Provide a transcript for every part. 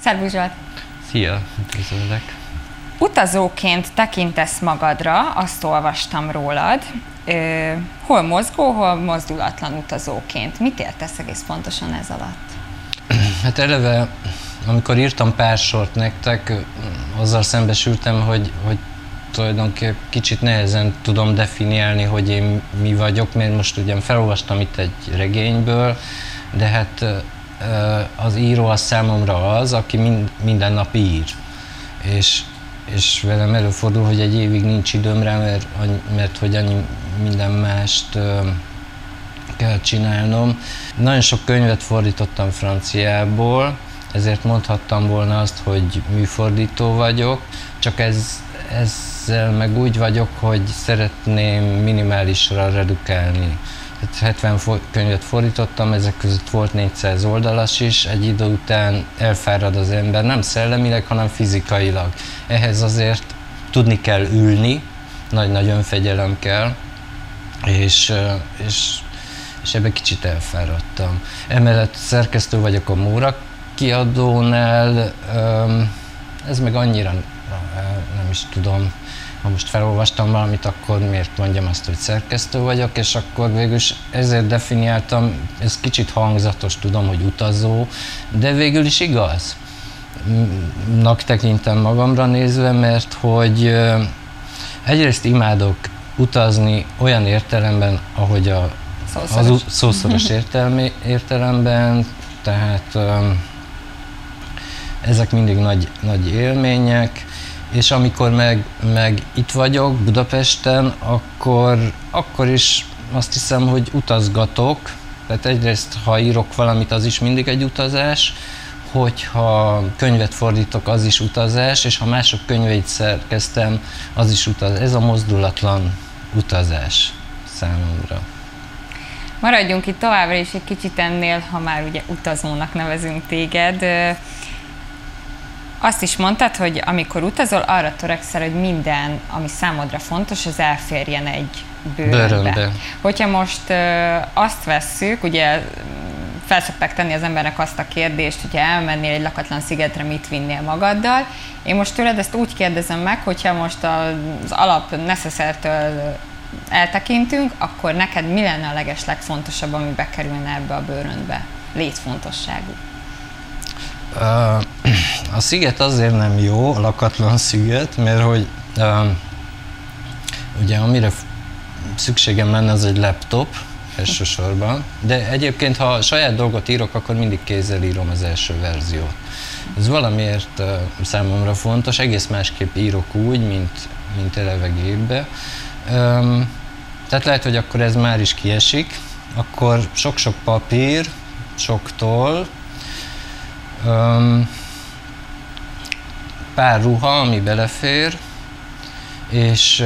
Szervusz Zsolt! Szia, üdvözöllek! Utazóként tekintesz magadra, azt olvastam rólad. Ö, hol mozgó, hol mozdulatlan utazóként. Mit értesz egész pontosan ez alatt? Hát eleve, amikor írtam pár sort nektek, azzal szembesültem, hogy, hogy tulajdonképpen kicsit nehezen tudom definiálni, hogy én mi vagyok, mert most ugyan felolvastam itt egy regényből, de hát az író az számomra az, aki mind, minden nap ír. És, és velem előfordul, hogy egy évig nincs időm rá, mert, mert hogy annyi minden mást kell csinálnom. Nagyon sok könyvet fordítottam franciából, ezért mondhattam volna azt, hogy műfordító vagyok, csak ez, ezzel meg úgy vagyok, hogy szeretném minimálisra redukálni 70 könyvet fordítottam, ezek között volt 400 oldalas is, egy idő után elfárad az ember, nem szellemileg, hanem fizikailag. Ehhez azért tudni kell ülni, nagy-nagy önfegyelem kell, és, és, és ebbe kicsit elfáradtam. Emellett szerkesztő vagyok a Móra kiadónál, ez meg annyira nem is tudom, ha most felolvastam valamit, akkor miért mondjam azt, hogy szerkesztő vagyok, és akkor végül is ezért definiáltam, ez kicsit hangzatos, tudom, hogy utazó, de végül is igaz. Nak tekintem magamra nézve, mert hogy egyrészt imádok utazni olyan értelemben, ahogy a szószoros, az szószoros értelmi, értelemben, tehát ezek mindig nagy, nagy élmények, és amikor meg, meg itt vagyok Budapesten, akkor, akkor is azt hiszem, hogy utazgatok, tehát egyrészt, ha írok valamit, az is mindig egy utazás, hogyha könyvet fordítok, az is utazás, és ha mások könyveit szerkeztem, az is utazás. Ez a mozdulatlan utazás számomra. Maradjunk itt továbbra is egy kicsit ennél, ha már ugye utazónak nevezünk téged. Azt is mondtad, hogy amikor utazol, arra törekszel, hogy minden, ami számodra fontos, az elférjen egy bőrönbe. bőrönbe. Hogyha most ö, azt vesszük, ugye felszokták tenni az embernek azt a kérdést, hogyha elmennél egy lakatlan szigetre, mit vinnél magaddal. Én most tőled ezt úgy kérdezem meg, hogyha most az alap neszeszertől eltekintünk, akkor neked mi lenne a leges legfontosabb, ami bekerülne ebbe a bőröndbe? Létfontosságú. A sziget azért nem jó, a lakatlan sziget, mert hogy ugye amire szükségem lenne, az egy laptop, elsősorban. De egyébként, ha saját dolgot írok, akkor mindig kézzel írom az első verziót. Ez valamiért számomra fontos, egész másképp írok úgy, mint, mint eleve gépbe. Tehát lehet, hogy akkor ez már is kiesik, akkor sok-sok papír, sok toll, Um, pár ruha, ami belefér, és,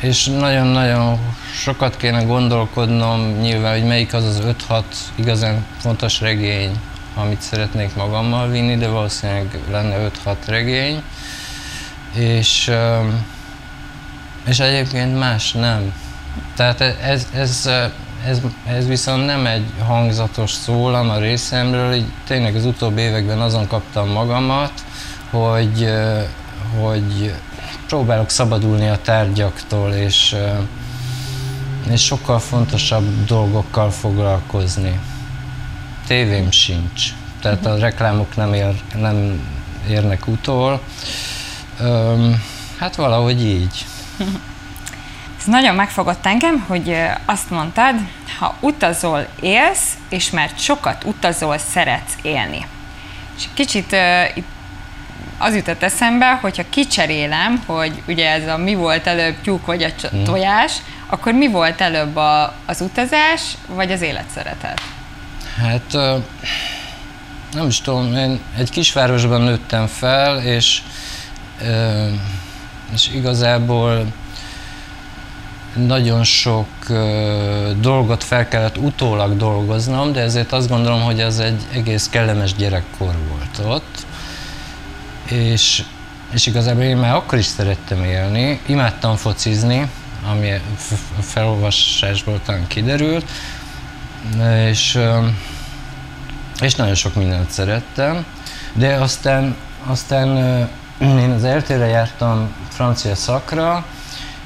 és nagyon-nagyon sokat kéne gondolkodnom nyilván, hogy melyik az az 5-6 igazán fontos regény, amit szeretnék magammal vinni, de valószínűleg lenne 5-6 regény, és, és egyébként más nem. Tehát ez, ez, ez, ez viszont nem egy hangzatos szólam a részemről, így tényleg az utóbbi években azon kaptam magamat, hogy, hogy próbálok szabadulni a tárgyaktól, és, és sokkal fontosabb dolgokkal foglalkozni. Tévém sincs, tehát a reklámok nem, ér, nem érnek utol. Hát valahogy így. nagyon megfogott engem, hogy azt mondtad, ha utazol, élsz, és mert sokat utazol, szeretsz élni. És kicsit uh, itt az jutott eszembe, hogyha kicserélem, hogy ugye ez a mi volt előbb tyúk vagy a hmm. tojás, akkor mi volt előbb a, az utazás, vagy az életszeretet? Hát nem is tudom, én egy kisvárosban nőttem fel, és, és igazából nagyon sok dolgot fel kellett utólag dolgoznom, de ezért azt gondolom, hogy ez egy egész kellemes gyerekkor volt ott. És, és igazából én már akkor is szerettem élni, imádtam focizni, ami felolvasásból talán kiderült, és, és nagyon sok mindent szerettem. De aztán, aztán én az eltére jártam francia szakra,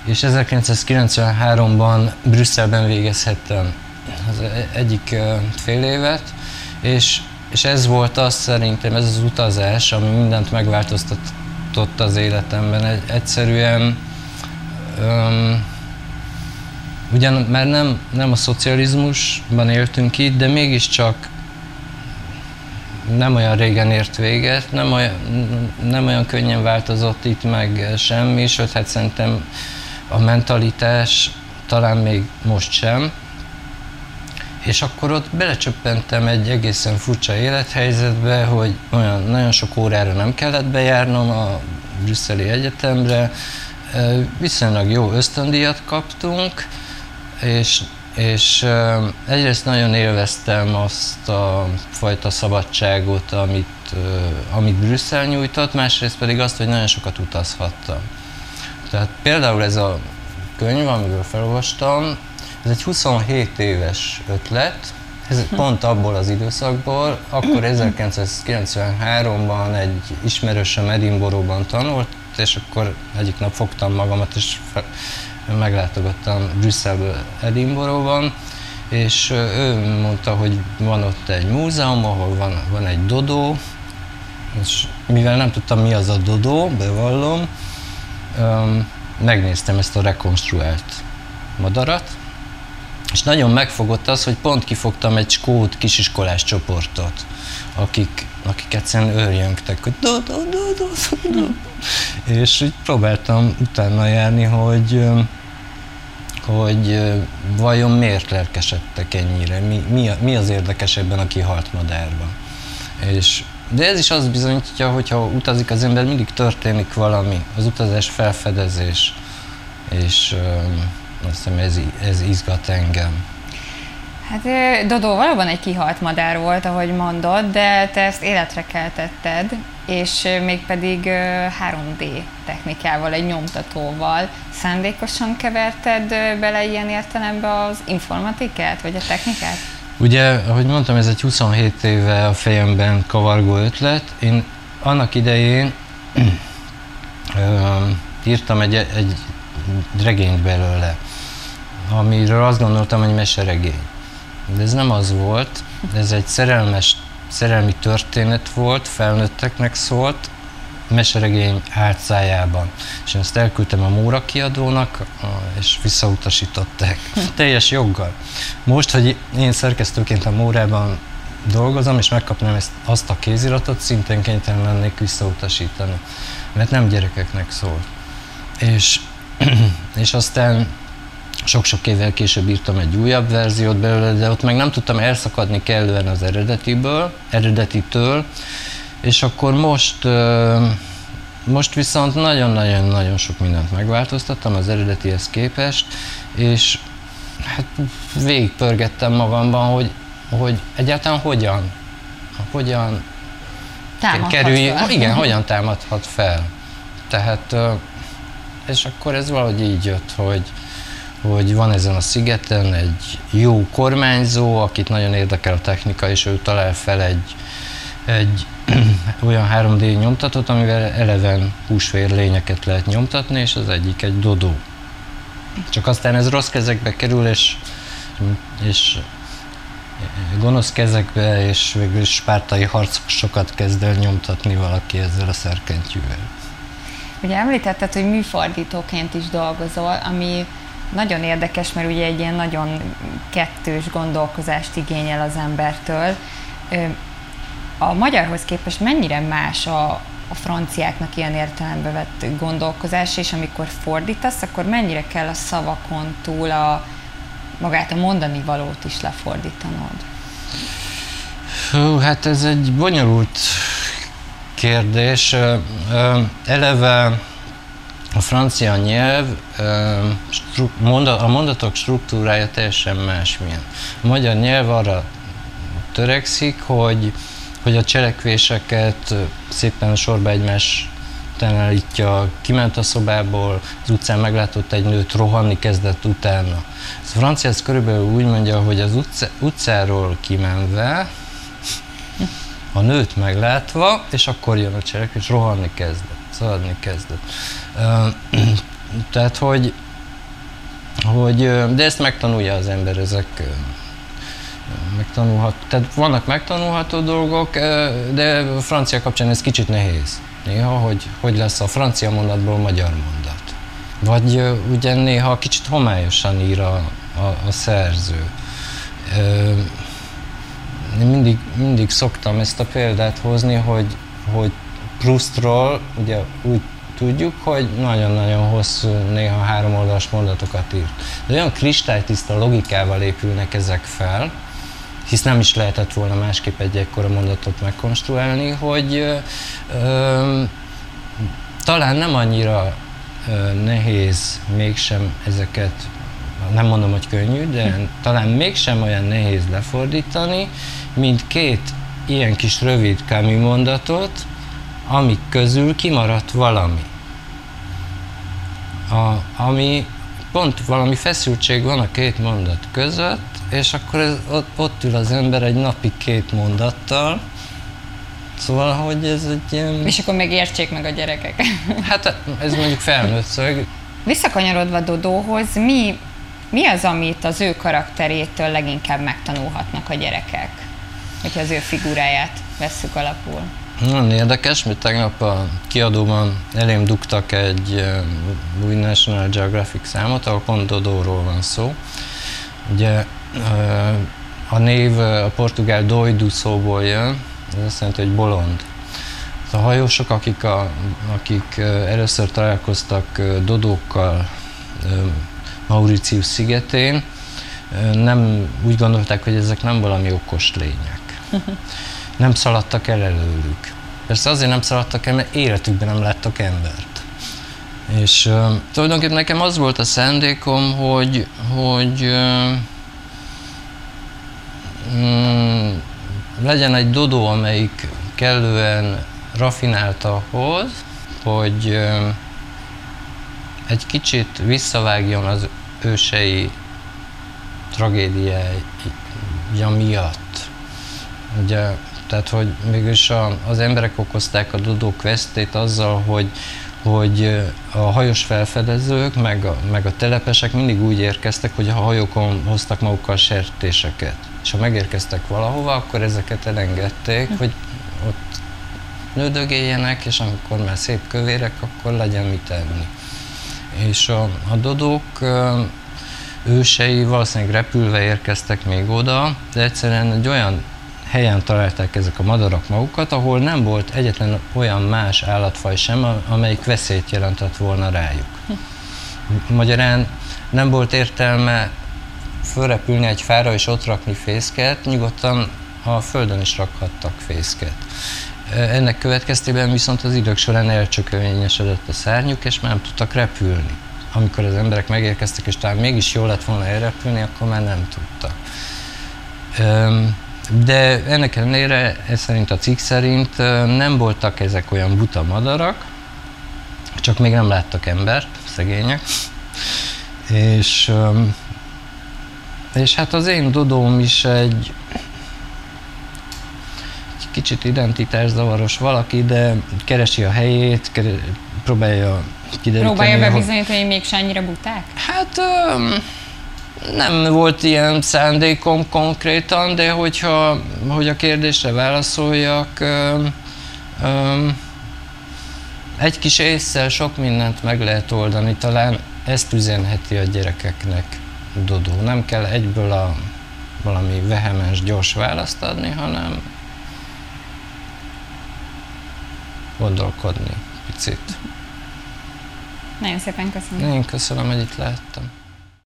és 1993-ban Brüsszelben végezhettem az e-, egyik fél évet, és, és ez volt az szerintem, ez az utazás, ami mindent megváltoztatott az életemben. Egy, egyszerűen um, ugyan már nem, nem a szocializmusban éltünk itt, de mégiscsak nem olyan régen ért véget, nem olyan, nem olyan könnyen változott itt meg semmi, sőt, hát szerintem a mentalitás talán még most sem. És akkor ott belecsöppentem egy egészen furcsa élethelyzetbe, hogy olyan nagyon sok órára nem kellett bejárnom a brüsszeli egyetemre, viszonylag jó ösztöndíjat kaptunk, és és egyrészt nagyon élveztem azt a fajta szabadságot, amit, amit Brüsszel nyújtott, másrészt pedig azt, hogy nagyon sokat utazhattam. Tehát például ez a könyv, amiről felolvastam, ez egy 27 éves ötlet, ez pont abból az időszakból, akkor 1993-ban egy ismerősöm Edinburghban tanult, és akkor egyik nap fogtam magamat, és meglátogattam Brüsszelből Edinburghban, és ő mondta, hogy van ott egy múzeum, ahol van, van egy dodó, és mivel nem tudtam mi az a dodó, bevallom, megnéztem ezt a rekonstruált madarat, és nagyon megfogott az, hogy pont kifogtam egy skót kisiskolás csoportot, akik, akik egyszerűen őrjöngtek, hogy do, do, do, do, do. És így próbáltam utána járni, hogy hogy vajon miért lelkesedtek ennyire, mi, mi, mi az érdekes ebben a kihalt madárban. És, de ez is azt bizonyítja, hogy ha utazik az ember, mindig történik valami, az utazás felfedezés, és azt hiszem ez, ez izgat engem. Hát Dodó valóban egy kihalt madár volt, ahogy mondod, de te ezt életre keltetted, és mégpedig 3D technikával, egy nyomtatóval. Szándékosan keverted bele ilyen értelembe az informatikát, vagy a technikát? Ugye, ahogy mondtam, ez egy 27 éve a fejemben kavargó ötlet. Én annak idején írtam egy, egy regényt belőle, amiről azt gondoltam, hogy meseregény. De ez nem az volt, ez egy szerelmes, szerelmi történet volt, felnőtteknek szólt, meseregény álcájában. És én ezt elküldtem a Móra kiadónak, és visszautasították. Teljes joggal. Most, hogy én szerkesztőként a Mórában dolgozom, és megkapnám ezt, azt a kéziratot, szintén kénytelen lennék visszautasítani. Mert nem gyerekeknek szól. És, és aztán sok-sok évvel később írtam egy újabb verziót belőle, de ott meg nem tudtam elszakadni kellően az eredetiből, eredetitől, és akkor most, most viszont nagyon-nagyon-nagyon sok mindent megváltoztattam az eredetihez képest, és hát végigpörgettem magamban, hogy, hogy egyáltalán hogyan, hogyan kerülj, fel. igen, hogyan támadhat fel. Tehát, és akkor ez valahogy így jött, hogy, hogy van ezen a szigeten egy jó kormányzó, akit nagyon érdekel a technika, és ő talál fel egy, egy olyan 3D nyomtatót, amivel eleven húsvér lényeket lehet nyomtatni, és az egyik egy dodó. Csak aztán ez rossz kezekbe kerül, és, és gonosz kezekbe, és végül spártai harcosokat kezd el nyomtatni valaki ezzel a szerkentyűvel. Ugye említetted, hogy műfordítóként is dolgozol, ami nagyon érdekes, mert ugye egy ilyen nagyon kettős gondolkozást igényel az embertől. A magyarhoz képest mennyire más a, a franciáknak ilyen értelembe vett gondolkozás, és amikor fordítasz, akkor mennyire kell a szavakon túl a, magát a mondani valót is lefordítanod? Hú, hát ez egy bonyolult kérdés. Eleve a francia nyelv, a mondatok struktúrája teljesen másmilyen. A magyar nyelv arra törekszik, hogy, hogy a cselekvéseket szépen sorba egymás állítja, kiment a szobából, az utcán meglátott egy nőt, rohanni kezdett utána. A francia körülbelül úgy mondja, hogy az utca, utcáról kimenve a nőt meglátva, és akkor jön a cselek, és rohanni kezdett, szaladni kezdett. Tehát, hogy, hogy, de ezt megtanulja az ember, ezek megtanulhat, tehát vannak megtanulható dolgok, de a francia kapcsán ez kicsit nehéz. Néha, hogy hogy lesz a francia mondatból magyar mondat. Vagy ugye néha kicsit homályosan ír a, a, a szerző. Én mindig, mindig szoktam ezt a példát hozni, hogy, hogy Proustról ugye úgy tudjuk, hogy nagyon-nagyon hosszú, néha három oldalas mondatokat írt. De olyan kristálytiszta logikával épülnek ezek fel, hisz nem is lehetett volna másképp egy ekkora mondatot megkonstruálni, hogy ö, ö, talán nem annyira ö, nehéz mégsem ezeket, nem mondom, hogy könnyű, de talán mégsem olyan nehéz lefordítani, mint két ilyen kis rövid kami mondatot, amik közül kimaradt valami. A, ami pont valami feszültség van a két mondat között, és akkor ez, ott, ott ül az ember egy napi két mondattal, Szóval, hogy ez egy ilyen... És akkor még értsék meg a gyerekek. Hát ez mondjuk felnőtt szög. Visszakanyarodva Dodóhoz, mi, mi az, amit az ő karakterétől leginkább megtanulhatnak a gyerekek? Hogyha az ő figuráját vesszük alapul. Nagyon érdekes, mert tegnap a kiadóban elém dugtak egy új National Geographic számot, ahol pont Dodóról van szó. Ugye a név a portugál doido szóból jön, ez azt jelenti, hogy bolond. A hajósok, akik, a, akik először találkoztak dodókkal Mauritius szigetén, nem úgy gondolták, hogy ezek nem valami okos lények. Nem szaladtak el előlük. Persze azért nem szaladtak el, mert életükben nem láttak embert. És uh, tulajdonképpen nekem az volt a szándékom, hogy, hogy uh, legyen egy dodó, amelyik kellően rafinált ahhoz, hogy egy kicsit visszavágjon az ősei tragédiája miatt. Ugye, tehát, hogy mégis a, az emberek okozták a dodók vesztét azzal, hogy, hogy a hajós felfedezők, meg a, meg a telepesek mindig úgy érkeztek, hogy a hajókon hoztak magukkal sertéseket és ha megérkeztek valahova, akkor ezeket elengedték, hm. hogy ott nődögéljenek, és amikor már szép kövérek, akkor legyen mit enni. És a, a dodók ősei valószínűleg repülve érkeztek még oda, de egyszerűen egy olyan helyen találták ezek a madarak magukat, ahol nem volt egyetlen olyan más állatfaj sem, amelyik veszélyt jelentett volna rájuk. Magyarán nem volt értelme fölrepülni egy fára és ott rakni fészket, nyugodtan a földön is rakhattak fészket. Ennek következtében viszont az idők során elcsökövényesedett a szárnyuk, és már nem tudtak repülni. Amikor az emberek megérkeztek, és talán mégis jó lett volna elrepülni, akkor már nem tudtak. De ennek ellenére, ez szerint a cikk szerint nem voltak ezek olyan buta madarak, csak még nem láttak embert, szegények. És és hát az én Dodóm is egy, egy kicsit identitászavaros valaki, de keresi a helyét, keres, próbálja kideríteni. Próbálja bebizonyítani, hogy mégsem annyira buták? Hát nem volt ilyen szándékom konkrétan, de hogyha hogy a kérdésre válaszoljak, egy kis észsel sok mindent meg lehet oldani, talán ezt üzenheti a gyerekeknek. Dodó. Nem kell egyből a valami vehemens, gyors választ adni, hanem gondolkodni picit. Nagyon szépen köszönöm. Én köszönöm, hogy itt lehettem.